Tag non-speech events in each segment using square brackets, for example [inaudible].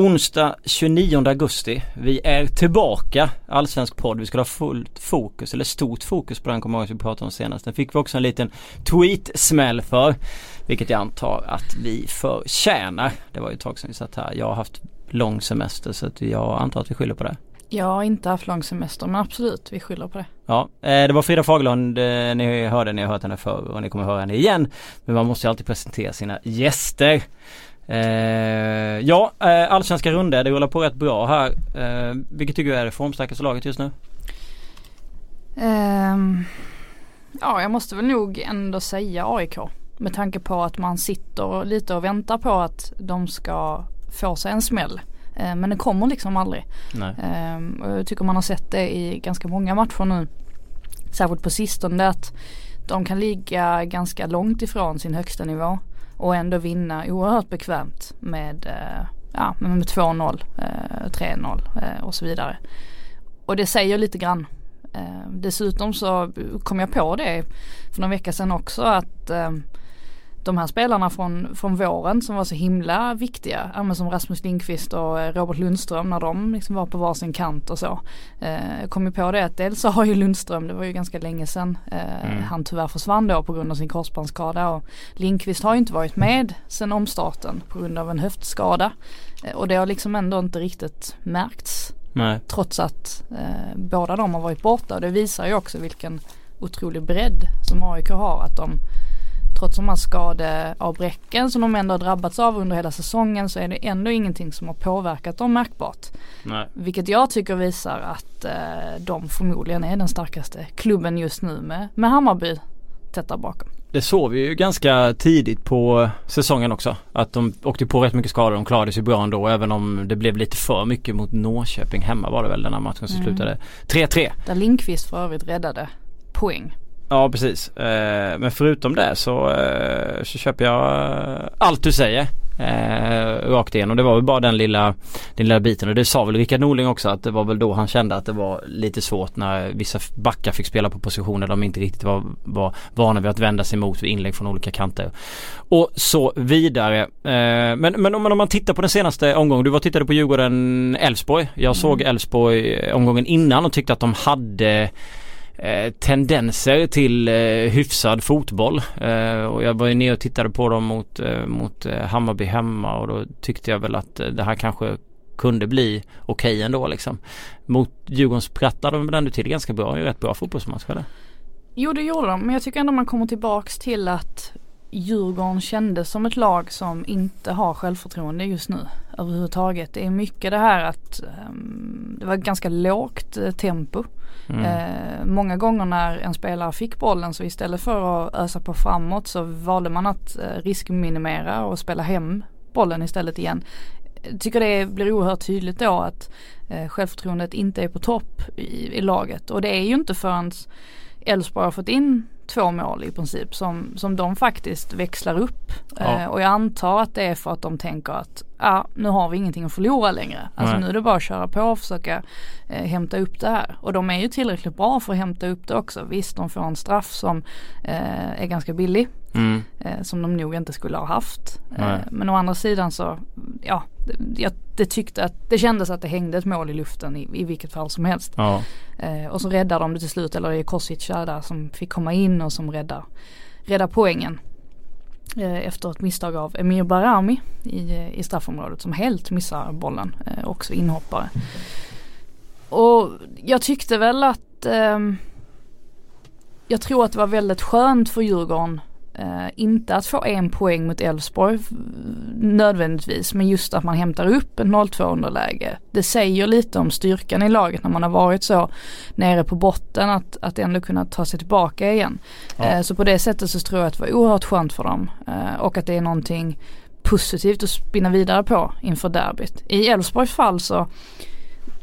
Onsdag 29 augusti. Vi är tillbaka. Allsvensk podd. Vi skulle ha fullt fokus eller stort fokus på den kommer vi pratade om senast. Den fick vi också en liten tweet-smäll för. Vilket jag antar att vi förtjänar. Det var ju ett tag sedan vi satt här. Jag har haft lång semester så att jag antar att vi skyller på det. Jag har inte haft lång semester men absolut vi skyller på det. Ja, eh, det var Frida Fagerlund eh, ni hörde, ni har hört henne förr och ni kommer höra henne igen. Men man måste ju alltid presentera sina gäster. Eh, ja, eh, allsvenska runder, det rullar på rätt bra här. Eh, vilket tycker du är det formstarkaste laget just nu? Um, ja, jag måste väl nog ändå säga AIK. Med tanke på att man sitter lite och väntar på att de ska få sig en smäll. Eh, men det kommer liksom aldrig. Um, jag tycker man har sett det i ganska många matcher nu. Särskilt på sistone att de kan ligga ganska långt ifrån sin högsta nivå och ändå vinna oerhört bekvämt med, eh, ja, med 2-0, 3-0 eh, eh, och så vidare. Och det säger lite grann. Dessutom så kom jag på det för några vecka sedan också att de här spelarna från, från våren som var så himla viktiga, ja, som Rasmus Lindqvist och eh, Robert Lundström när de liksom var på varsin kant och så. Eh, kom ju på det att dels så har ju Lundström, det var ju ganska länge sedan eh, mm. han tyvärr försvann då på grund av sin korsbandsskada och Lindqvist har ju inte varit med sedan omstarten på grund av en höftskada. Eh, och det har liksom ändå inte riktigt märkts. Nej. Trots att eh, båda de har varit borta och det visar ju också vilken otrolig bredd som AIK har att de trots de här skadeavbräcken som de ändå har drabbats av under hela säsongen så är det ändå ingenting som har påverkat dem märkbart. Nej. Vilket jag tycker visar att eh, de förmodligen är den starkaste klubben just nu med, med Hammarby tätt där bakom. Det såg vi ju ganska tidigt på säsongen också. Att de åkte på rätt mycket skador. De klarade sig bra ändå även om det blev lite för mycket mot Norrköping hemma var det väl den här matchen som mm. slutade 3-3. Där Linkvist för övrigt räddade poäng. Ja precis. Eh, men förutom det så, eh, så köper jag eh, allt du säger. Eh, rakt igenom. Det var väl bara den lilla, den lilla biten och det sa väl Rickard Norling också att det var väl då han kände att det var lite svårt när vissa backar fick spela på positioner de inte riktigt var, var vana vid att vända sig mot vid inlägg från olika kanter. Och så vidare. Eh, men, men, om, man tittar på den senaste omgången. Du var tittade på Djurgården-Elfsborg. Jag mm. såg Elfsborg omgången innan och tyckte att de hade Eh, tendenser till eh, hyfsad fotboll. Eh, och jag var ju ner och tittade på dem mot, eh, mot eh, Hammarby hemma och då tyckte jag väl att eh, det här kanske kunde bli okej okay ändå liksom. Mot Djurgården sprattade de ändå till ganska bra, ju rätt bra fotbollsmatch eller? Jo det gjorde de men jag tycker ändå man kommer tillbaks till att Djurgården kändes som ett lag som inte har självförtroende just nu överhuvudtaget. Det är mycket det här att um, det var ganska lågt uh, tempo. Mm. Uh, många gånger när en spelare fick bollen så istället för att ösa på framåt så valde man att uh, riskminimera och spela hem bollen istället igen. Jag tycker det blir oerhört tydligt då att uh, självförtroendet inte är på topp i, i laget och det är ju inte förrän Elfsborg har fått in två mål i princip som, som de faktiskt växlar upp. Ja. Eh, och jag antar att det är för att de tänker att ja, nu har vi ingenting att förlora längre. Alltså Nej. nu är det bara att köra på och försöka eh, hämta upp det här. Och de är ju tillräckligt bra för att hämta upp det också. Visst, de får en straff som eh, är ganska billig. Mm. Eh, som de nog inte skulle ha haft. Eh, men å andra sidan så, ja, jag det tyckte att det kändes att det hängde ett mål i luften i, i vilket fall som helst. Ja. Eh, och så räddar de det till slut, eller det är Kosic där som fick komma in och som räddar, räddar poängen. Eh, efter ett misstag av Emir Barami i, i straffområdet som helt missar bollen, eh, också inhoppare. Och jag tyckte väl att ehm, jag tror att det var väldigt skönt för Djurgården Uh, inte att få en poäng mot Elfsborg nödvändigtvis men just att man hämtar upp en 0-2 underläge. Det säger lite om styrkan i laget när man har varit så nere på botten att, att ändå kunna ta sig tillbaka igen. Ja. Uh, så på det sättet så tror jag att det var oerhört skönt för dem uh, och att det är någonting positivt att spinna vidare på inför derbyt. I Elfsborgs fall så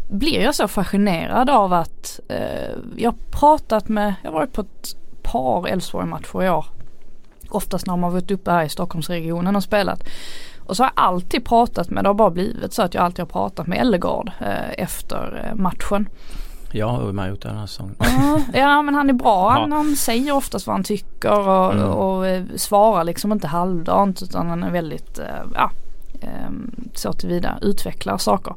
blir jag så fascinerad av att jag har pratat med, jag har varit på ett par Elfsborg-matcher i år Oftast när man varit uppe här i Stockholmsregionen och spelat. Och så har jag alltid pratat med, det har bara blivit så att jag alltid har pratat med Ellegard eh, efter eh, matchen. Jag har med gjort den här säsongen. ja men han är bra. [laughs] Han, han säger oftast vad han tycker och, mm. och, och eh, svarar liksom inte halvdant utan han är väldigt, eh, ja eh, så tillvida utvecklar saker.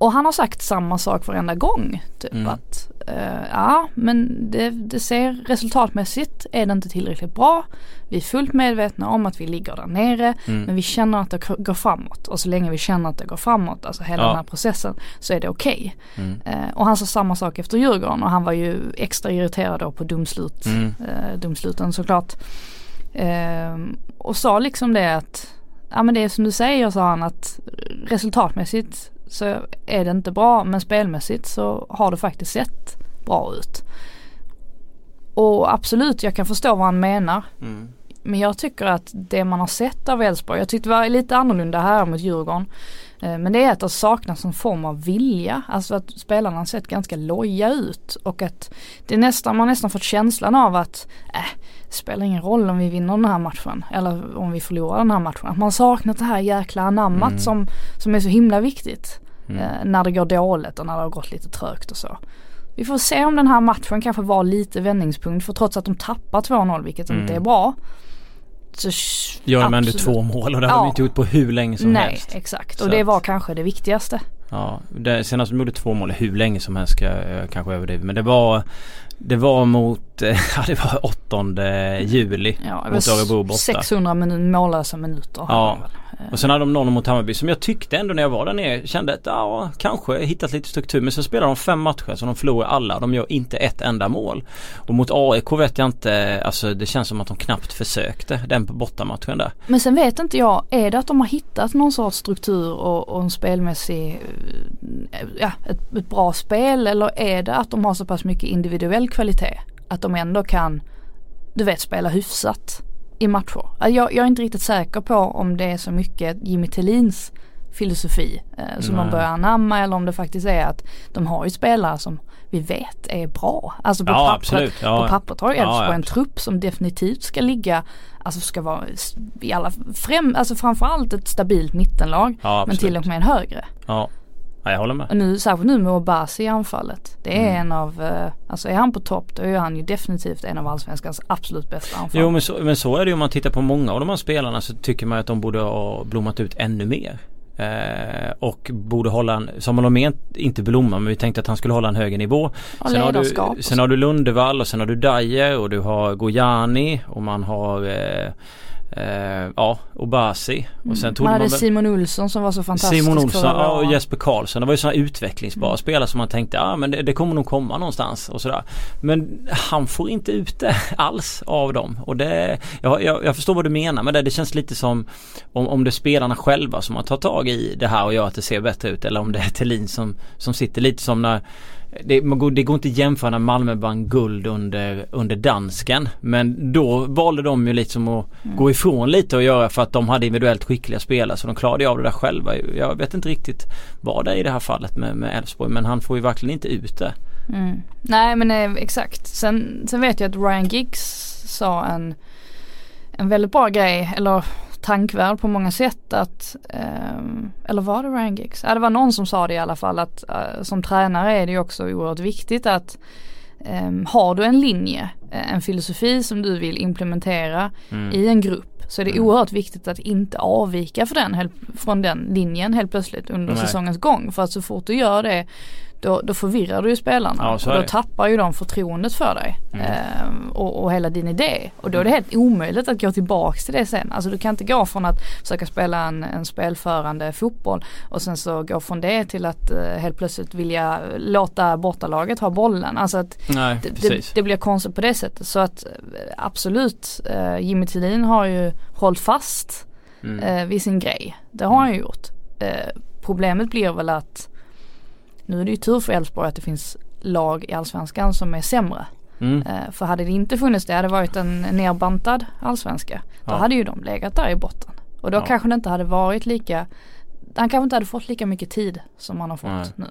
Och han har sagt samma sak varenda gång. Typ Mm. att eh, ja men det, det ser resultatmässigt är det inte tillräckligt bra. Vi är fullt medvetna om att vi ligger där nere Mm. men vi känner att det går framåt. Och så länge vi känner att det går framåt, alltså hela Ja. den här processen, så är det okej. Mm. Eh, och han sa samma sak efter Djurgården och han var ju extra irriterad då på domslut, eh, domsluten såklart. Eh, och sa liksom det att, ja men det är som du säger sa han att resultatmässigt så är det inte bra men spelmässigt så har det faktiskt sett bra ut. Och absolut jag kan förstå vad han menar. Mm. Men jag tycker att det man har sett av Elfsborg, jag tyckte det var lite annorlunda här mot Djurgården. Eh, Men det är att det saknas en form av vilja. Alltså att spelarna har sett ganska loja ut. Och att det är nästan, man nästan fått känslan av att äh, det spelar ingen roll om vi vinner den här matchen. Eller om vi förlorar den här matchen. Att man saknat det här jäkla anammat Mm. som, som är så himla viktigt. Mm. Eh, när det går dåligt och när det har gått lite trögt och så. Vi får se om den här matchen kanske var lite vändningspunkt. För trots att de tappar 2-0 vilket Mm. inte är bra. Så Gör de ändå två mål och det har Ja. de inte gjort på hur länge som Nej helst. exakt Så och det att- var kanske det viktigaste. Ja, det, senast de gjorde två mål hur länge som helst ska jag kanske överdriva. Men det var Det var mot, eh, [laughs] ja det var 8 juli Ja, mot Örebro borta. 600 minu- mållösa minuter. Ja. Eh, Och sen hade de noll mot Hammarby som jag tyckte ändå när jag var där nere kände att ja kanske hittat lite struktur men så spelar de fem matcher så de förlorar alla. De gör inte ett enda mål. Och mot AIK vet jag inte, alltså det känns som att de knappt försökte den på bortamatchen där. Men sen vet inte jag, är det att de har hittat någon sorts struktur och, och en spelmässig, eh, ja ett, ett bra spel eller är det att de har så pass mycket individuell kvalitet att de ändå kan, du vet spela hyfsat i matcher. Ja, Jag, jag är inte riktigt säker på om det är så mycket Jimmy Tillins filosofi eh, som Nej. de börjar anamma eller om det faktiskt är att de har ju spelare som vi vet är bra. Alltså på Ja pappret, absolut. Ja, på pappret har Elfsborg ja, en trupp som definitivt ska ligga, alltså ska vara i alla, främ, alltså framförallt ett stabilt mittenlag. ja Men till och med en högre. Ja. Ja, jag håller med. Och nu, särskilt nu med Obasi i anfallet. Det är Mm. en av, eh, alltså är han på topp då är han ju definitivt en av allsvenskans absolut bästa anfall. Jo men så, men så är det ju om man tittar på många av de här spelarna så tycker man att de borde ha blommat ut ännu mer. Eh, och borde hålla en, som Holmén inte blomma men vi tänkte att han skulle hålla en högre nivå. och Sen har, du, sen har du Lundevall och sen har du Dyer och du har Gojani och man har eh, eh, ja, Obasi. Och sen Mm. tog man man hade väl Simon Olsson som var så fantastisk Simon Olsson ja, och. Jesper Karlsson. Det var ju sådana utvecklingsbara Mm. spelare som man tänkte ja men det, det kommer nog komma någonstans och sådär. Men han får inte ut det [laughs] alls av dem. Och det, jag, jag, jag förstår vad du menar men det, det känns lite som om, om det är spelarna själva som har tagit tag i det här och gör att det ser bättre ut eller om det är Thelin som, som sitter lite som när det, går, det går inte att jämföra när Malmö vann guld under, under dansken. Men då valde de ju liksom att Mm. gå ifrån lite och göra för att de hade individuellt skickliga spelare så de klarade av det där själva. Jag vet inte riktigt vad det är i det här fallet med med Elfsborg men han får ju verkligen inte ut det. Mm. Nej men eh, exakt. Sen, sen vet jag att Ryan Giggs sa en, en väldigt bra grej, eller tankvärd på många sätt att, ehm, eller var det Ryan Giggs? Ja det var någon som sa det i alla fall att eh, som tränare är det ju också oerhört viktigt att ehm, har du en linje, eh, en filosofi som du vill implementera Mm. i en grupp så är det Mm. oerhört viktigt att inte avvika för den, från den linjen helt plötsligt under Nej. säsongens gång. För att så fort du gör det då, då förvirrar du ju spelarna Ja, och då tappar ju de förtroendet för dig. Mm. Ehm, och, och hela din idé. Och då är det helt omöjligt att gå tillbaks till det sen. Alltså du kan inte gå från att försöka spela en, en spelförande fotboll och sen så gå från det till att eh, helt plötsligt vilja låta bortalaget ha bollen. Alltså att Nej det, det, blir konstigt på det sättet. Så att eh, absolut, eh, Jimmy Tillin har ju hållit fast Mm. eh, vid sin grej. Det har han ju gjort. Eh, problemet blir väl att nu är det ju tur för Elfsborg att det finns lag i allsvenskan som är sämre. Mm. Eh, för hade det inte funnits det, hade det varit en nerbantad allsvenska. Då Ja. hade ju de legat där i botten. Och då Ja. kanske det inte hade varit lika, han kanske inte hade fått lika mycket tid som han har fått Nej. nu.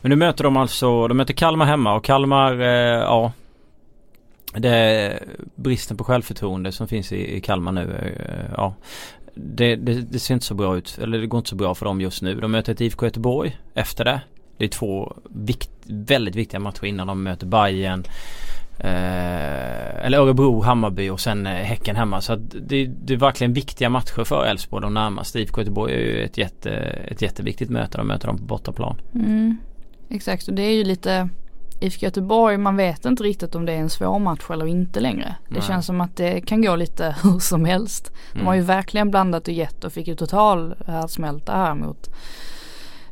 Men nu möter de alltså, de möter Kalmar hemma och Kalmar, eh, ja Det är bristen på självförtroende som finns i, i Kalmar nu. Eh, ja det, det, det ser inte så bra ut, eller det går inte så bra för dem just nu. De möter ett IFK Göteborg efter det. Det är två vikt, väldigt viktiga matcher innan de möter Bayern Eh, eller Örebro, Hammarby och sen eh, Häcken hemma. Så att det, det är verkligen viktiga matcher för Elfsborg de närmaste. IFK Göteborg är ju ett, jätte, ett jätteviktigt möte. De möter dem på bortaplan. Mm. Exakt och det är ju lite IFK Göteborg, man vet inte riktigt om det är en svår match eller inte längre. Det Nej. känns som att det kan gå lite [laughs] hur som helst. De har ju Mm. verkligen blandat och gett och fick ju total härdsmälta här mot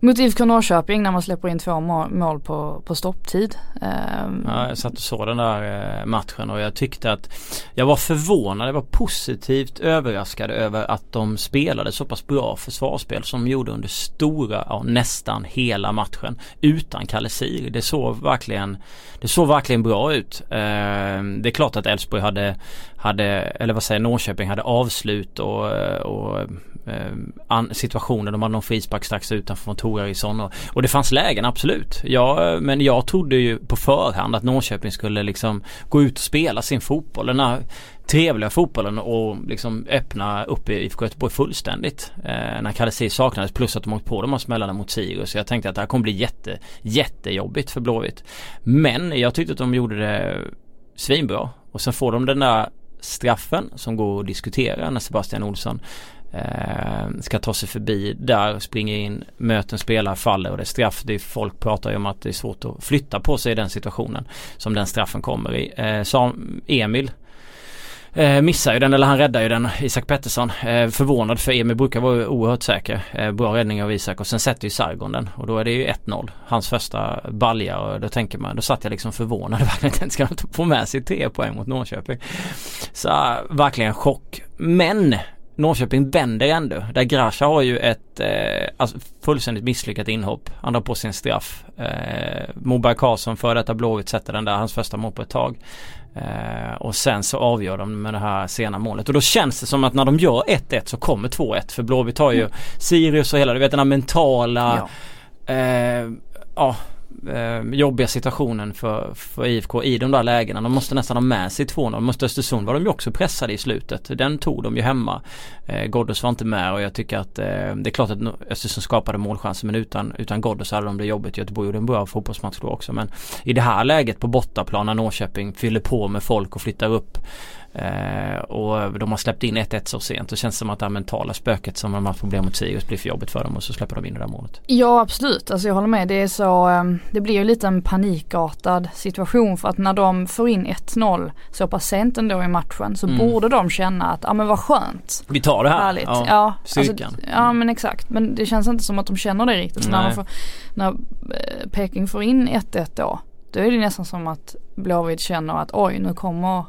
mot IFK Norrköping när man släpper in två mål på, på stopptid. Ehm. Ja, jag satt och såg den där eh, matchen och jag tyckte att jag var förvånad, jag var positivt överraskad över att de spelade så pass bra försvarsspel som de gjorde under stora, ja nästan hela matchen utan Kalle Sir. Det såg verkligen Det såg verkligen bra ut. Ehm, det är klart att Elfsborg hade, hade, eller vad säger Norrköping hade avslut och, och Ehm, situationer. De hade någon frispark strax utanför från Torarisson och, och det fanns lägen absolut. Ja, men jag trodde ju på förhand att Norrköping skulle liksom gå ut och spela sin fotboll. Den här trevliga fotbollen och liksom öppna upp i IFK Göteborg fullständigt. Eh, när Kalle saknades plus att de åkt på de här smällarna mot Sirius. Så jag tänkte att det här kommer bli jätte, jättejobbigt för Blåvitt. Men jag tyckte att de gjorde det svinbra. Och sen får de den där straffen som går att diskutera när Sebastian Olsson eh, ska ta sig förbi där, springer in, möter en spelare, faller och det är straff. Det är, folk pratar ju om att det är svårt att flytta på sig i den situationen som den straffen kommer i. Eh, Emil Eh, missar ju den eller han räddar ju den Isak Pettersson. Eh, förvånad för Emil brukar vara oerhört säker. Eh, bra räddning av Isak och sen sätter ju Sargon den och då är det ju 1-0. Hans första balja och då tänker man, då satt jag liksom förvånad [laughs] verkligen ska inte få med sig tre poäng mot Norrköping. Så verkligen chock. Men Norrköping vänder ändå. Där Grasha har ju ett eh, alltså fullständigt misslyckat inhopp. Han drar på sin straff. Eh, Moberg Karlsson för detta Blåvitt sätter den där, hans första mål på ett tag. Eh, och sen så avgör de med det här sena målet. Och då känns det som att när de gör 1-1 så kommer 2-1. För Blåvitt har ju Sirius och hela, du vet den här mentala ja. eh, ja, eh, jobbiga situationen för, för IFK i de där lägena. De måste nästan ha med sig 2-0. Måste Östersund var de ju också pressade i slutet. Den tog de ju hemma. Eh, Ghoddos var inte med och jag tycker att eh, det är klart att Östersund skapade målchanser men utan, utan Ghoddos hade de det jobbigt. Göteborg gjorde en bra fotbollsmatch då också men i det här läget på bortaplan när Norrköping fyller på med folk och flyttar upp Eh, och de har släppt in 1-1 så sent. Det känns som att det här mentala spöket som de har haft problem mot Sirius blir för jobbigt för dem och så släpper de in det där målet. Ja absolut, alltså jag håller med. Det är så, um, det blir ju lite en panikartad situation för att när de får in 1-0 så pass sent ändå i matchen så Mm. borde de känna att, ja men vad skönt. Vi tar det här. Härligt. Ja, ja. Alltså, ja men exakt. Men det känns inte som att de känner det riktigt. När, de får, när eh, Peking får in 1-1 då, då är det nästan som att Blåvitt känner att oj nu kommer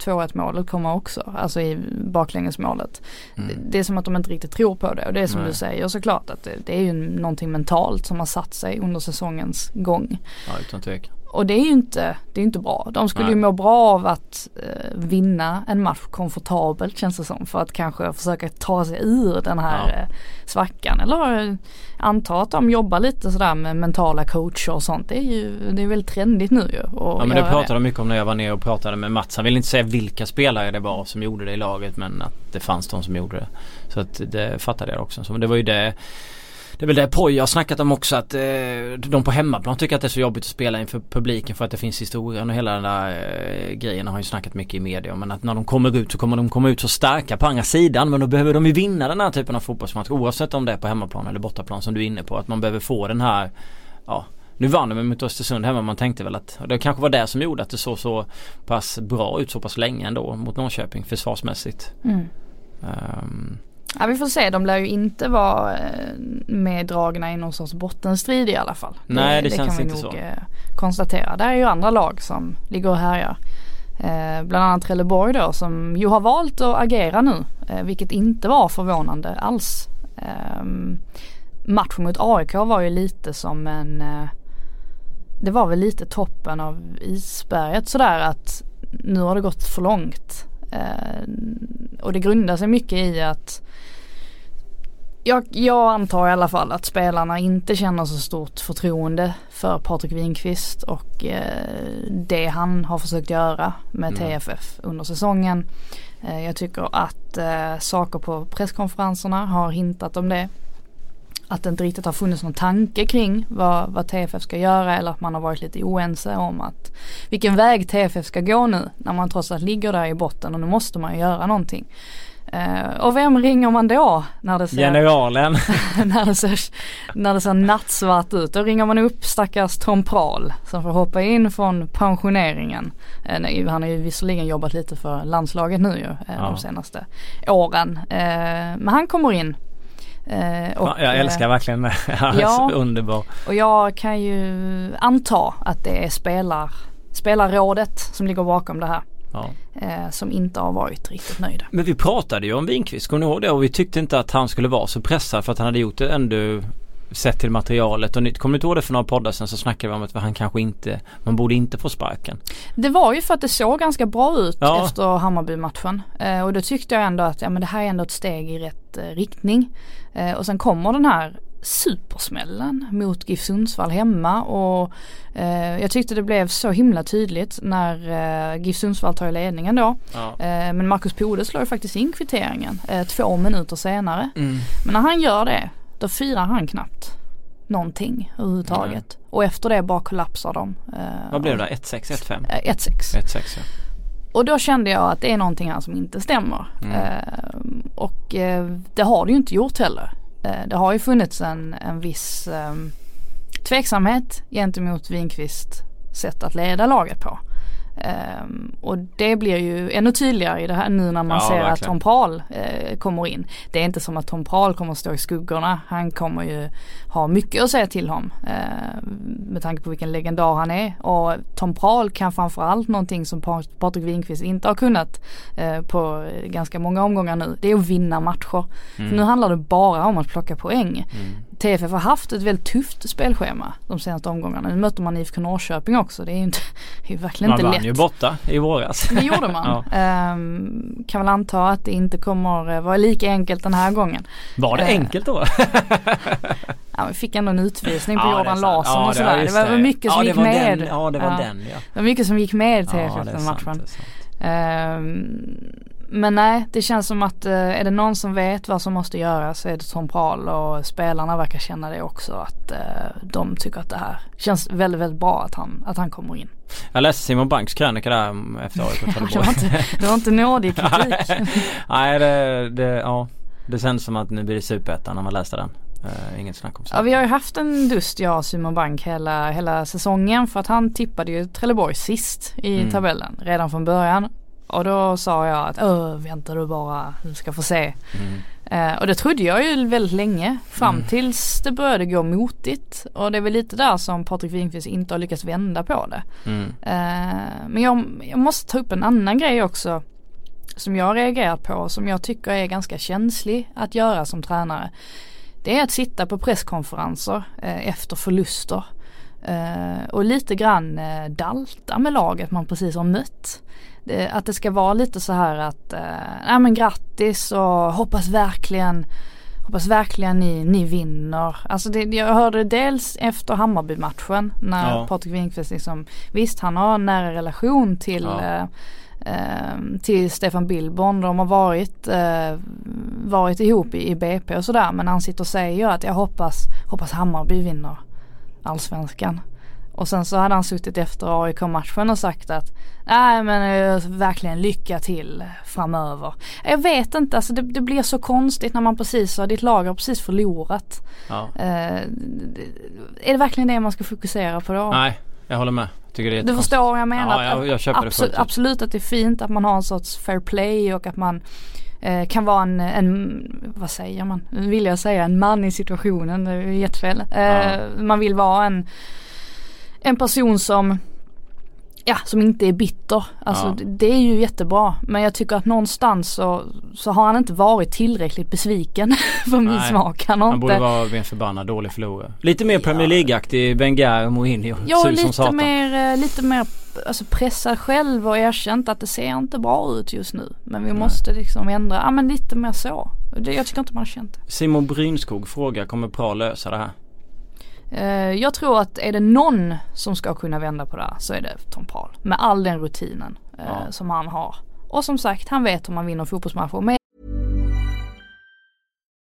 2-1 målet kommer också, alltså i baklängesmålet. Mm. Det, är som att de inte riktigt tror på det och det är som Nej. du säger såklart att det, det är ju någonting mentalt som har satt sig under säsongens gång. Ja utan tvekan. Och det är ju inte, det är inte bra. De skulle Nej. ju må bra av att eh, vinna en match komfortabelt känns det som. För att kanske försöka ta sig ur den här Ja. eh, svackan. Eller eh, anta att de jobbar lite sådär med mentala coacher och sånt. Det är ju det är väldigt trendigt nu ju. Ja men det pratade de mycket om när jag var nere och pratade med Mats. Han ville inte säga vilka spelare det var som gjorde det i laget men att det fanns de som gjorde det. Så att det fattade jag också. Så det var ju det det är väl det Poja har snackat om också att eh, de på hemmaplan tycker att det är så jobbigt att spela inför publiken för att det finns historien och hela den där eh, grejen har ju snackat mycket i media. Men att när de kommer ut så kommer de komma ut så starka på andra sidan men då behöver de ju vinna den här typen av fotbollsmatch oavsett om det är på hemmaplan eller bortaplan som du är inne på. Att man behöver få den här ja nu vann de mot Östersund hemma. Man tänkte väl att det kanske var det som gjorde att det såg så pass bra ut så pass länge ändå mot Norrköping försvarsmässigt. Mm. Um, Ja vi får se, de lär ju inte vara eh, meddragna i någon sorts bottenstrid i alla fall. Nej, det känns kan vi inte nog så. eh, konstatera. Där är ju andra lag som ligger och härjar. Eh, bland annat Trelleborg då som ju har valt att agera nu. Eh, vilket inte var förvånande alls. Eh, matchen mot AIK var ju lite som en Det var väl lite toppen av isberget sådär att nu har det gått för långt. Och det grundar sig mycket i att jag, jag antar i alla fall att spelarna inte känner så stort förtroende för Patrik Winqvist och eh, det han har försökt göra med Mm. TFF under säsongen. Eh, jag tycker att eh, saker på presskonferenserna har hintat om det. Att det inte riktigt har funnits någon tanke kring vad, vad TFF ska göra eller att man har varit lite oense om att vilken väg TFF ska gå nu när man trots allt ligger där i botten och nu måste man ju göra någonting. Uh, och vem ringer man då? När det ser, Generalen. [laughs] när, det ser, när det ser nattsvart ut. Då ringer man upp stackars Tom Prahl som får hoppa in från pensioneringen. Uh, nej, han har ju visserligen jobbat lite för landslaget nu ju uh, ja. de senaste åren. men han kommer in och, jag älskar verkligen det. Är [laughs] ja, underbar. Och jag kan ju anta att det är spelar, spelarrådet som ligger bakom det här. Ja. Eh, som inte har varit riktigt nöjda. Men vi pratade ju om Winqvist, kommer ni ihåg det? Och vi tyckte inte att han skulle vara så pressad för att han hade gjort det ändå sett till materialet och kommer du inte ihåg det för några poddar sen så snackade vi om att han kanske inte, man borde inte få sparken. Det var ju för att det såg ganska bra ut ja. efter Hammarby-matchen eh, och då tyckte jag ändå att ja, men det här är ändå ett steg i rätt eh, riktning. Eh, och sen kommer den här supersmällen mot GIF Sundsvall hemma och eh, jag tyckte det blev så himla tydligt när eh, GIF Sundsvall tar ledningen då. Ja. Eh, men Marcus Pode slår ju faktiskt in kvitteringen eh, två minuter senare. Mm. Men när han gör det då firar han knappt någonting överhuvudtaget. Mm. Och efter det bara kollapsar de. Eh, Vad blev det? 1-6, 1-5? 1-6. 1-6 ja. Och då kände jag att det är någonting här som inte stämmer. Mm. Eh, och eh, det har det ju inte gjort heller. Eh, det har ju funnits en, en viss um, tveksamhet gentemot Winqvist sätt att leda laget på. Um, och det blir ju ännu tydligare i det här nu när man ja, ser verkligen. att Tom Prahl uh, kommer in. Det är inte som att Tom Prahl kommer att stå i skuggorna. Han kommer ju ha mycket att säga till om. Uh, med tanke på vilken legendar han är. Och Tom Prahl kan framförallt någonting som Patrik Winqvist inte har kunnat uh, på ganska många omgångar nu. Det är att vinna matcher. Mm. nu handlar det bara om att plocka poäng. Mm. TFF har haft ett väldigt tufft spelschema de senaste omgångarna. Nu möter man IFK Norrköping också. Det är ju inte, [laughs] det är verkligen man inte lätt. Man vann ju borta i våras. Det gjorde man. [laughs] ja. um, kan väl anta att det inte kommer eh, vara lika enkelt den här gången. Var det uh, enkelt då? [laughs] ja, vi fick ändå en utvisning på ja, Jordan Larsson ja, och sådär. Det, det var mycket som gick med. Den, ja det var den ja. Det var mycket som gick med TFF den matchen. Um, men nej, det känns som att eh, är det någon som vet vad som måste göras så är det Tom Prahl och spelarna verkar känna det också att eh, de tycker att det här känns väldigt, väldigt bra att han, att han kommer in. Jag läste Simon Banks krönika där efter [laughs] året på det, var inte, det var inte nådig kritik. [laughs] nej, det, det, ja, det känns som att nu blir det superettan när man läste den. Uh, inget snack om så. Ja vi har ju haft en dust jag och Simon Bank hela, hela säsongen för att han tippade ju Trelleborg sist i mm. tabellen redan från början. Och då sa jag att vänta du bara, du ska få se. Mm. Eh, och det trodde jag ju väldigt länge fram mm. tills det började gå motigt. Och det är väl lite där som Patrik Winqvist inte har lyckats vända på det. Mm. Eh, men jag, jag, måste ta upp en annan grej också. Som jag har reagerat på och som jag tycker är ganska känslig att göra som tränare. Det är att sitta på presskonferenser eh, efter förluster. Uh, och lite grann uh, dalta med laget man precis har mött det, att det ska vara lite så här att, eh, ja men grattis och hoppas verkligen Hoppas verkligen ni, ni vinner. Alltså det, jag hörde dels efter Hammarby-matchen när ja. Patrik Winkvist liksom Visst han har en nära relation till ja. eh, eh, till Stefan Billborn. De har varit, eh, varit ihop i, i BP och sådär. Men han sitter och säger att jag hoppas, hoppas Hammarby vinner allsvenskan. Och sen så hade han suttit efter AIK-matchen och sagt att nej men verkligen lycka till framöver. Jag vet inte, alltså det, det, blir så konstigt när man precis har, ditt lag har precis förlorat. Ja. Eh, är det verkligen det man ska fokusera på då? Nej, jag håller med. Tycker det är du förstår vad jag menar? Ja, jag, jag köper absolut, det absolut att det är fint att man har en sorts fair play och att man eh, kan vara en, en, vad säger man, nu vill jag säga en man i situationen, det är jättefel. Eh, ja. Man vill vara en en person som Ja, som inte är bitter. Alltså ja. det, det, är ju jättebra. Men jag tycker att någonstans så, så har han inte varit tillräckligt besviken [laughs] för min smak. Han, han borde vara en förbannad dålig förlorare. Lite mer Premier League-aktig Wenger och Mourinho. Ja, lite mer, eh, lite mer alltså pressad själv och erkänt att det ser inte bra ut just nu. Men vi Nej. måste liksom ändra, ja men lite mer så. Det, jag tycker inte man har känt det. Simon Brynskog frågar, kommer Pra lösa det här? Eh, jag tror att är det någon som ska kunna vända på det här så är det Tom Paul. Med all den rutinen eh, ja. som han har. Och som sagt, han vet hur man vinner fotbollsmatcher.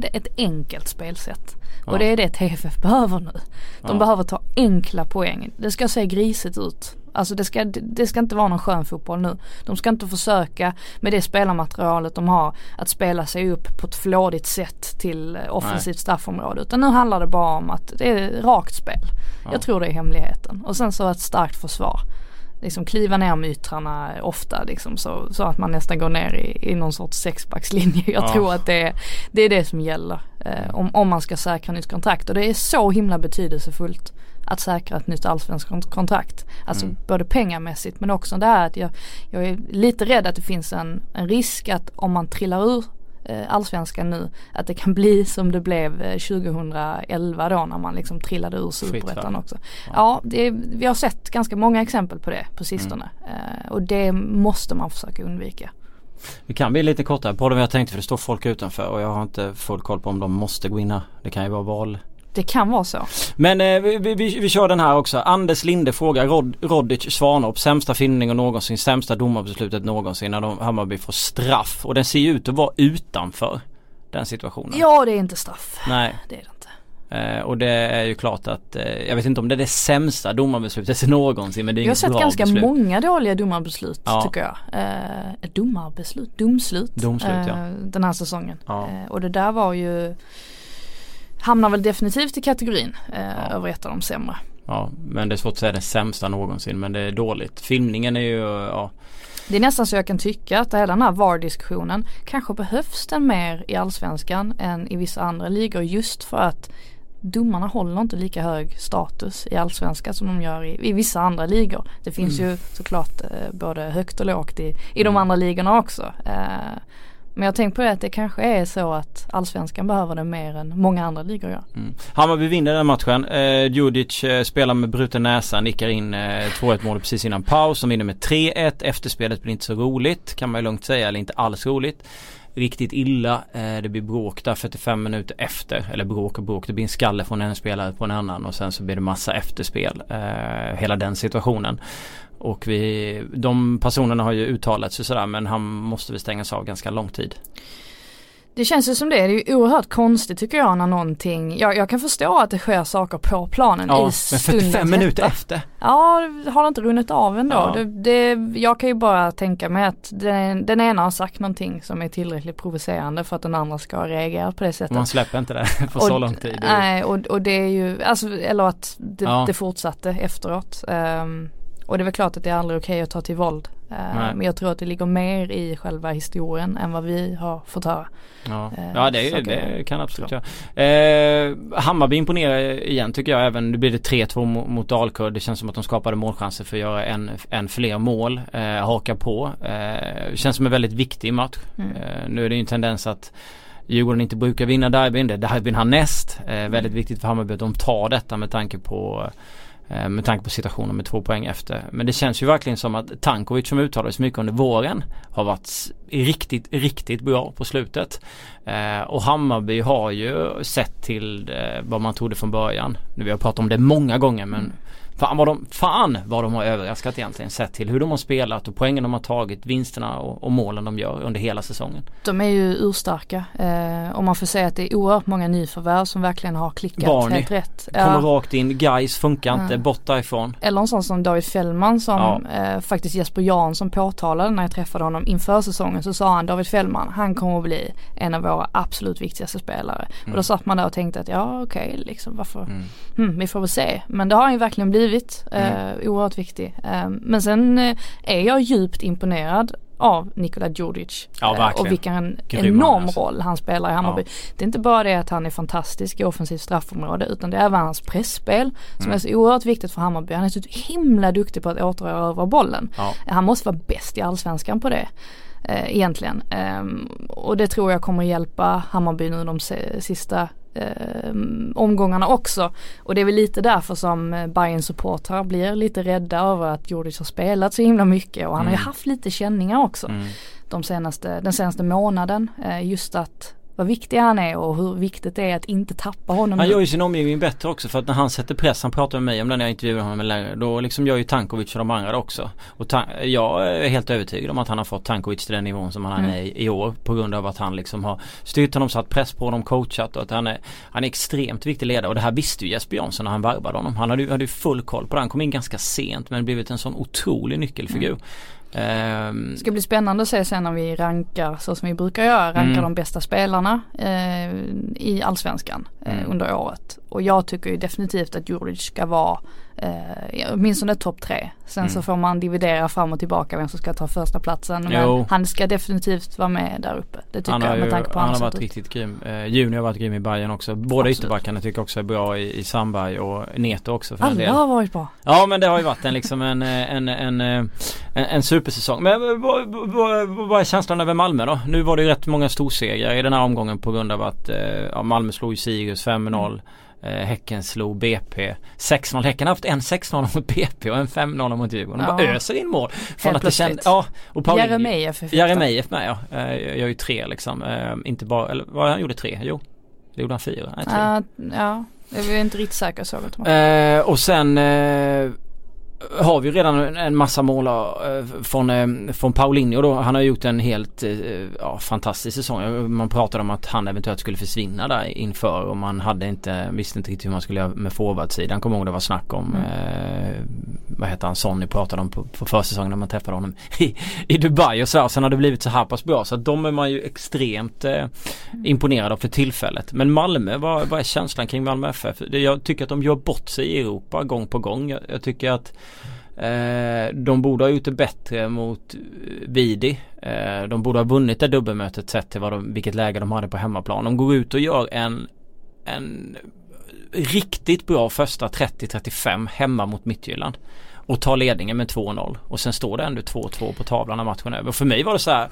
Det är ett enkelt spelsätt. Ja. Och det är det TFF behöver nu. De Ja. behöver ta enkla poäng. Det ska se grisigt ut. Alltså det ska, det ska inte vara någon skön fotboll nu. De ska inte försöka med det spelarmaterialet de har att spela sig upp på ett flådigt sätt till eh, offensivt straffområde. Utan nu handlar det bara om att det är rakt spel. Ja. Jag tror det är hemligheten. Och sen så ett starkt försvar. Liksom kliva ner mytrarna ofta liksom så, så att man nästan går ner i, i någon sorts sexbackslinje. Jag Ja. tror att det är, det är det som gäller. Eh, om, om man ska säkra nytt kontrakt. Och det är så himla betydelsefullt att säkra ett nytt allsvenskt kont- kontrakt. Alltså Mm. både pengamässigt men också det här att jag, jag är lite rädd att det finns en, en risk att om man trillar ur allsvenskan nu att det kan [laughs] bli som det blev eh, 2011 då när man liksom trillade ur superettan också. Ja, det, vi har sett ganska många exempel på det på sistone. Mm. Eh, och det måste man försöka undvika. Vi kan bli lite kortare på det än jag tänkte för det står folk utanför och jag har inte full koll på om de måste gå in här. Det kan ju vara val. Det kan vara så. Men eh, vi, vi, vi, kör den här också. Anders Linde frågar Rod, Rodic Svanorp. Sämsta filmningen någonsin. Sämsta domarbeslutet någonsin när de, Hammarby får straff. Och den ser ju ut att vara utanför den situationen. Ja, det är inte straff. Nej. Det är det inte. Eh, och det är ju klart att eh, jag vet inte om det är det sämsta domarbeslutet [laughs] någonsin men det är Vi har inget sett bra ganska beslut. många dåliga domarbeslut Ja. tycker jag. Eh, domarbeslut, domslut. Domslut, ja. eh, Den här säsongen. Ja. Eh, och det där var ju Hamnar väl definitivt i kategorin eh, över ett av de sämre. Ja men det är svårt att säga det sämsta någonsin men det är dåligt. Filmningen är ju, ja. Det är nästan så jag kan tycka att hela den här VAR-diskussionen kanske behövs den mer i allsvenskan än i vissa andra ligor just för att domarna håller inte lika hög status i allsvenskan som de gör i, i vissa andra ligor. Det finns Mm. ju såklart eh, både högt och lågt i, i de andra ligorna också. Eh, men jag tänker på det att det kanske är så att allsvenskan behöver det mer än många andra ligor gör. Mm. Hammarby vinner den matchen. Eh, Djurdjic eh, spelar med bruten näsa, nickar in eh, 2-1 målet precis innan paus. De vinner med 3-1. Efterspelet blir inte så roligt kan man ju lugnt säga, eller inte alls roligt. Riktigt illa. Eh, det blir bråk där 45 minuter efter. Eller bråk och bråk. Det blir en skalle från en spelare på en annan och sen så blir det massa efterspel. Eh, hela den situationen. Och vi, de personerna har ju uttalat sig sådär men han måste väl stängas av ganska lång tid. Det känns ju som det. Det är ju oerhört konstigt tycker jag när någonting, jag, jag kan förstå att det sker saker på planen Ja, i men stundens 45 minuter efter. Ja, har det inte runnit av ändå? Ja. Det, det, jag kan ju bara tänka mig att den, den ena har sagt någonting som är tillräckligt provocerande för att den andra ska reagera på det sättet. Man släpper inte det [laughs] på så lång tid. Nej, och, och det är ju, alltså, eller att det, Ja. det fortsatte efteråt. Ehm, och det är väl klart att det är aldrig okej att ta till våld. Ehm, Nej. men jag tror att det ligger mer i själva historien än vad vi har fått höra. Ja, Eh, ja det, det kan absolut göra. Eh, Hammarby imponerar igen tycker jag även. Nu blir det 3-2 mo- mot Dalkurd. Det känns som att de skapade målchanser för att göra en, en fler mål. Eh, haka på. Eh, känns som en väldigt viktig match. Mm. Eh, nu är det ju en tendens att Djurgården inte brukar vinna derbyn. Det är derbyn härnäst. Eh, väldigt viktigt för Hammarby att de tar detta med tanke på eh, Eh, med tanke på situationen med två poäng efter. Men det känns ju verkligen som att Tankovic som uttalades mycket under våren har varit riktigt, riktigt bra på slutet. Eh, och Hammarby har ju sett till eh, vad man trodde från början. Nu vi har pratat om det många gånger men mm fan vad de, fan vad de har överraskat egentligen sett till hur de har spelat och poängen de har tagit, vinsterna och, och målen de gör under hela säsongen. De är ju urstarka eh, och man får säga att det är oerhört många nyförvärv som verkligen har klickat Barney. helt rätt. Kommer Ja. rakt in, guys funkar inte, Ja. bort därifrån. Eller en sån som David Fällman som Ja. eh, faktiskt Jesper Jansson påtalade när jag träffade honom inför säsongen så sa han David Fällman han kommer att bli en av våra absolut viktigaste spelare. Och då satt man där och tänkte att ja okej liksom varför, Mm. hmm, vi får väl se. Men det har han ju verkligen blivit, eh, oerhört viktig. Eh, men sen eh, är jag djupt imponerad av Nikola Djurdjic. Ja, Eh, och vilken Grym enorm alltså. roll han spelar i Hammarby. Ja. Det är inte bara det att han är fantastisk i offensivt straffområde utan det är även hans pressspel som Mm. är så oerhört viktigt för Hammarby. Han är så himla duktig på att återerövra bollen. Ja. Han måste vara bäst i allsvenskan på det. Eh, egentligen. Ehm, och det tror jag kommer hjälpa Hammarby nu de sista eh, omgångarna också. Och det är väl lite därför som eh, Bayern supportrar blir lite rädda över att Djurdjic har spelat så himla mycket och han har ju Mm. haft lite känningar också Mm. de senaste, den senaste månaden. Eh, just att vad viktig han är och hur viktigt det är att inte tappa honom. Han gör ju sin omgivning bättre också för att när han sätter press, han pratar med mig om det när jag intervjuade honom längre, då liksom gör ju Tankovic och de andra det också. Och ta- jag är helt övertygad om att han har fått Tankovic till den nivån som han Mm. är i, i år på grund av att han liksom har styrt honom, satt press på honom, coachat och att han är, han är extremt viktig ledare och det här visste ju Jesper Jansson när han värvade honom. Han hade ju, full koll på det. Han kom in ganska sent men blivit en sån otrolig nyckelfigur. Ehm, Det ska bli spännande att se sen när vi rankar så som vi brukar göra, rankar Mm. de bästa spelarna eh, i allsvenskan eh, Mm. under året. Och jag tycker ju definitivt att Djurdjic ska vara eh, åtminstone topp tre. Sen så Mm. får man dividera fram och tillbaka vem som ska ta första platsen. Men Jo. han ska definitivt vara med där uppe. Det tycker han jag ju, med tanke på han har varit ut. riktigt grym. Eh, Juni har varit grym i Bayern också. Båda Absolut. ytterbackarna tycker jag också är bra i, i Sandberg och Neto också för Alla har varit bra. Ja men det har ju varit en liksom en, eh, en, en, eh, en, en supersäsong. Men eh, vad, är känslan över Malmö då? Nu var det ju rätt många storsegrar i den här omgången på grund av att eh, ja, Malmö slog ju Sirius 5-0. Eh, häcken slog BP 6-0. Häcken har haft en 6-0 mot BP och en 5-0 mot Djurgården. De bara Ja. öser in mål. Helt det plötsligt. kände, ja, och Paulinho- Jeremejeff Jeremejeff med ja. Eh, jag gör ju tre liksom. Eh, inte bara, eller vad han gjorde tre? Jo. Det gjorde han fyra. Nej, tre. Ja, ja, jag är inte riktigt säker så. Eh, och sen eh, har vi redan en- massa mål eh, från, eh, från Paulinho då. Han har gjort en helt eh, ja, fantastisk säsong. Man pratade om att han eventuellt skulle försvinna där inför och man hade inte, visste inte riktigt hur man skulle göra med forwardsidan. Kommer ihåg det var snack om eh, vad heter han, Sonny pratade om på, på försäsongen när man träffade honom [laughs] i, i Dubai och så. Sen har det blivit så här pass bra så att de är man ju extremt eh, imponerad av för tillfället. Men Malmö, vad, vad är känslan kring Malmö FF? Jag tycker att de gör bort sig i Europa gång på gång. Jag, jag tycker att eh, de borde ha gjort det bättre mot eh, Vidi. Eh, de borde ha vunnit det dubbelmötet sett till vad de, vilket läge de hade på hemmaplan. De går ut och gör en, en riktigt bra första 30-35 hemma mot Midtjylland. Och tar ledningen med 2-0 och sen står det ändå 2-2 på tavlan när matchen är över. Och för mig var det så här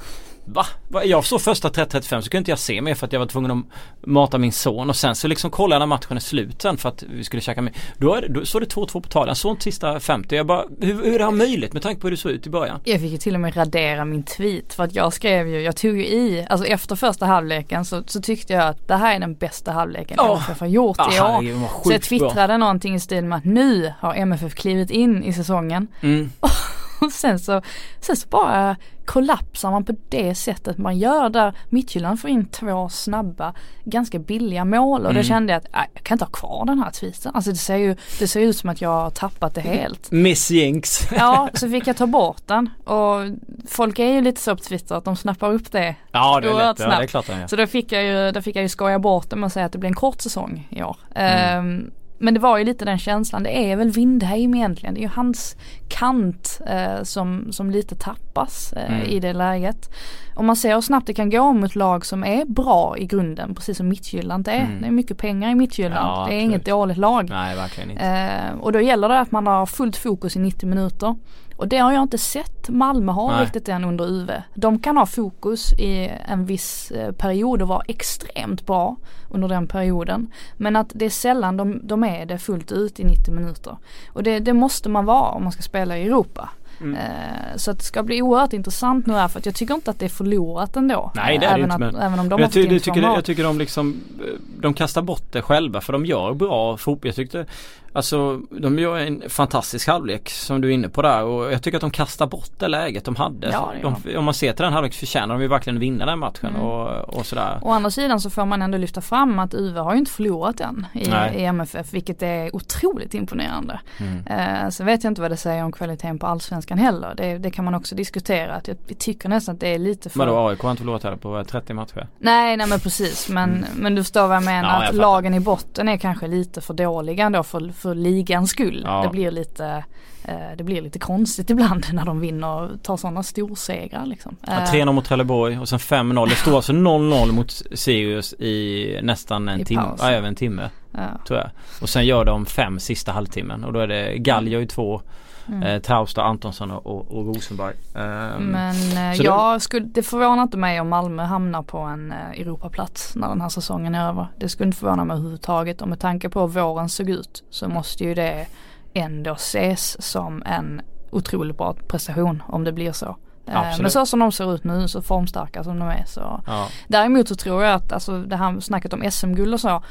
Va? Jag såg första 30-35 så kunde inte jag se mer för att jag var tvungen att mata min son och sen så liksom kollade jag när matchen är slut sen för att vi skulle käka med. Då, är det, då såg det 2-2 på såg inte sista 50. Jag bara, hur, hur är det här möjligt med tanke på hur det såg ut i början? Jag fick ju till och med radera min tweet för att jag skrev ju, jag tog ju i, alltså efter första halvleken så, så tyckte jag att det här är den bästa halvleken Åh. MFF har gjort i Ah, år. Så jag sjukt bra. twittrade någonting i stil med att nu har MFF klivit in i säsongen Mm. [laughs] och sen så, sen så bara kollapsar man på det sättet man gör där Midtjylland får in två snabba, ganska billiga mål och då Mm. kände jag att äh, jag kan inte ha kvar den här tweeten. Alltså det ser ju, det ser ut som att jag har tappat det helt. Miss Jinx. Ja, [laughs] så fick jag ta bort den och folk är ju lite så på Twitter att de snappar upp det. Ja det är lätt, ja, det är klart han gör. Så då fick jag ju, då fick jag ju skoja bort det med att säga att det blir en kort säsong i år. Mm. Ehm, men det var ju lite den känslan, det är väl Windheim egentligen. Det är ju hans kant eh, som, som lite tappas eh, Mm. i det läget. Om man ser hur snabbt det kan gå mot lag som är bra i grunden, precis som Midtjylland är. Mm. Det är mycket pengar i Midtjylland, Ja, det är absolut. inget dåligt lag. Nej verkligen inte. Eh, och då gäller det att man har fullt fokus i 90 minuter. Och det har jag inte sett Malmö ha Nej. riktigt än under UV. De kan ha fokus i en viss eh, period och vara extremt bra under den perioden. Men att det är sällan de, de är det fullt ut i 90 minuter. Och det, det måste man vara om man ska spela i Europa. Mm. Eh, så det ska bli oerhört intressant nu här för att jag tycker inte att det är förlorat ändå. Nej, det är det även, inte, att, men- även om de Men jag, ty, jag, tycker, mål. jag tycker de liksom eh, De kastar bort det själva för de gör bra fotboll. Jag tyckte Alltså de gör en fantastisk halvlek som du är inne på där och jag tycker att de kastar bort det läget de hade. Ja, de, om man ser till den halvlek förtjänar de ju verkligen vinna den matchen Mm. och, och sådär. Å andra sidan så får man ändå lyfta fram att UV har ju inte förlorat än i, i MFF vilket är otroligt imponerande. Mm. Eh, så vet jag inte vad det säger om kvaliteten på allsvenskan heller. Det, det kan man också diskutera. Att jag, jag tycker nästan att det är lite för... Vadå AIK har inte förlorat heller på eh, 30 matcher? Nej, nej men precis. Men, men du förstår vad jag menar. Mm. Ja, jag att lagen i botten är kanske lite för dåliga ändå för, för ligans skull. Ja. Det blir lite eh, det blir lite konstigt [laughs] ibland när de vinner och tar sådana storsegrar liksom. Ja, Eh, 3-0 mot Trelleborg och sen 5-0. Det står alltså 0-0 mot Sirius i nästan en I timme, paus. ja, över en timme ja. tror jag. Och sen gör de fem sista halvtimmen och då är det Galjo i två, Mm. eh, Trausta, Antonsson och, och, Rosenberg. Ehm, Men eh, så det- jag skulle, det förvånar inte mig om Malmö hamnar på en eh, Europaplats när den här säsongen är över. Det skulle inte förvåna mig överhuvudtaget och med tanke på hur våren såg ut så måste ju det ändå ses som en otroligt bra prestation om det blir så. Eh, Absolut. Men så som de ser ut nu, så formstarka som de är så. ja. Däremot så tror jag att alltså det här snacket om SM-guld och så.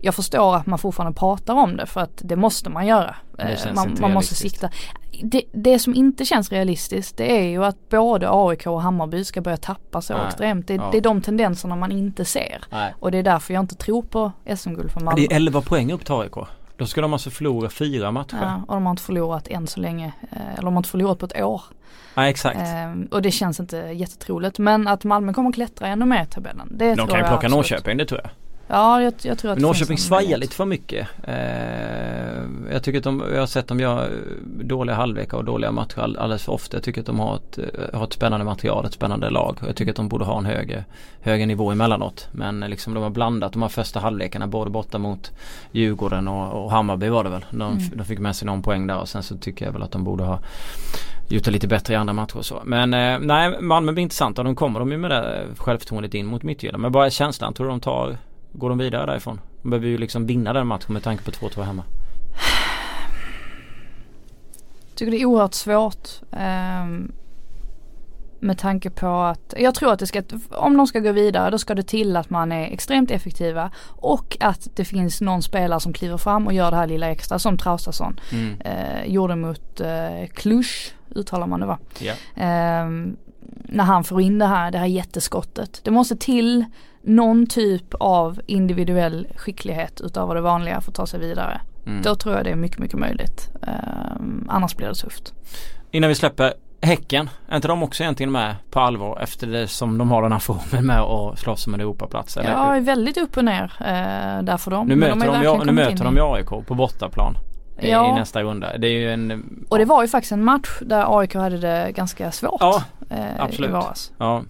Jag förstår att man fortfarande pratar om det för att det måste man göra. Det Eh, man man måste sikta. Det, det som inte känns realistiskt det är ju att både AIK och Hammarby ska börja tappa så Nej. extremt. Det, Ja. det är de tendenserna man inte ser. Nej. Och det är därför jag inte tror på SM-guld för Malmö. Det är 11 poäng upp till AIK. Då ska de alltså förlora fyra matcher. Ja, och de har inte förlorat än så länge. eh, Eller de har inte förlorat på ett år. Nej exakt. Eh, och det känns inte jättetroligt. Men att Malmö kommer klättra ännu mer i tabellen. Det de tror kan ju plocka. Norrköping det tror jag. Ja, jag, jag tror att Norrköping svajar lite för mycket. Eh, jag tycker att de, jag har sett dem göra eh, dåliga halvlekar och dåliga matcher all- alldeles för ofta. Jag tycker att de har ett, eh, har ett spännande material, ett spännande lag. Jag tycker att de borde ha en högre, högre nivå emellanåt. Men eh, liksom de har blandat de här första halvlekarna både borta mot Djurgården och, och Hammarby var det väl. De, Mm. de fick med sig någon poäng där och sen så tycker jag väl att de borde ha gjort det lite bättre i andra matcher och så. Men eh, nej, Malmö blir intressanta. De kommer de ju med det självförtroendet in mot Midtjylland. Men bara känslan, tror du de tar Går de vidare därifrån? De behöver ju liksom vinna den matchen med tanke på 2-2 hemma. tycker det är oerhört svårt. ehm, med tanke på att, jag tror att det ska, om de ska gå vidare då ska det till att man är extremt effektiva och att det finns någon spelare som kliver fram och gör det här lilla extra som Traustason Mm. eh, gjorde mot eh, Cluj, uttalar man det va? Ja. Ehm, när han får in det här, det här jätteskottet. Det måste till någon typ av individuell skicklighet utöver det vanliga för att ta sig vidare. Mm. Då tror jag det är mycket, mycket möjligt. Ehm, annars blir det tufft. Innan vi släpper Häcken, är inte de också egentligen med på allvar efter det som de har den här formen med att slåss om en Europaplats? Eller? Jag är väldigt upp och ner eh, där för dem. nu möter de, verkligen ja, nu möter de AIK på bortaplan i, Ja. i nästa runda. Det är ju en... Och det var ju faktiskt en match där AIK hade det ganska svårt. Ja, eh, absolut. I våras. Ja,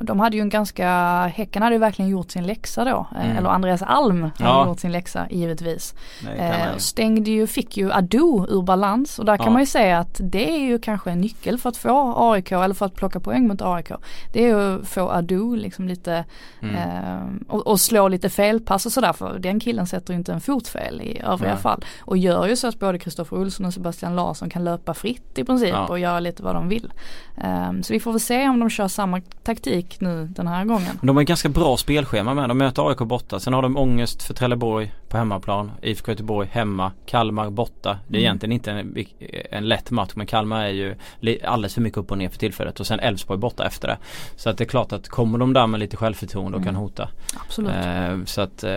De hade ju en ganska, Häcken hade ju verkligen gjort sin läxa då. Eh, Mm. Eller Andreas Alm hade Ja. gjort sin läxa givetvis. kan man Eh, stängde ju, fick ju Ado ur balans och där kan Ja. man ju säga att det är ju kanske en nyckel för att få AIK eller för att plocka poäng mot AIK. Det är ju att få Ado liksom lite Mm. eh, och, och slå lite felpass och sådär för den killen sätter ju inte en fot fel i övriga Nej. fall. Och gör ju så att både Kristoffer Olsson och Sebastian Larsson kan löpa fritt i princip Ja. och göra lite vad de vill. Eh, så vi får väl se om de kör samma taktik nu den här gången. De har ett ganska bra spelschema med. De möter AIK borta. Sen har de ångest för Trelleborg på hemmaplan. IFK Göteborg hemma. Kalmar borta. Det är Mm. egentligen inte en, en lätt match men Kalmar är ju alldeles för mycket upp och ner för tillfället. Och sen Elfsborg borta efter det. Så att det är klart att kommer de där med lite självförtroende och kan Mm. hota. Absolut. Eh, så att eh,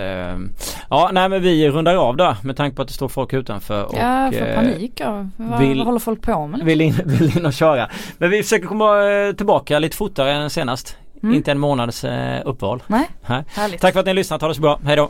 ja nej men vi rundar av där med tanke på att det står folk utanför. Och, ja, för eh, panik ja. Vad, vill- vad håller folk på med? vill in, [laughs] vill in och köra. Men vi försöker komma eh, tillbaka lite fortare än senast. Mm. Inte en månads eh, uppehåll. Nej. Tack för att ni har lyssnat. Ha det så bra. Hej då.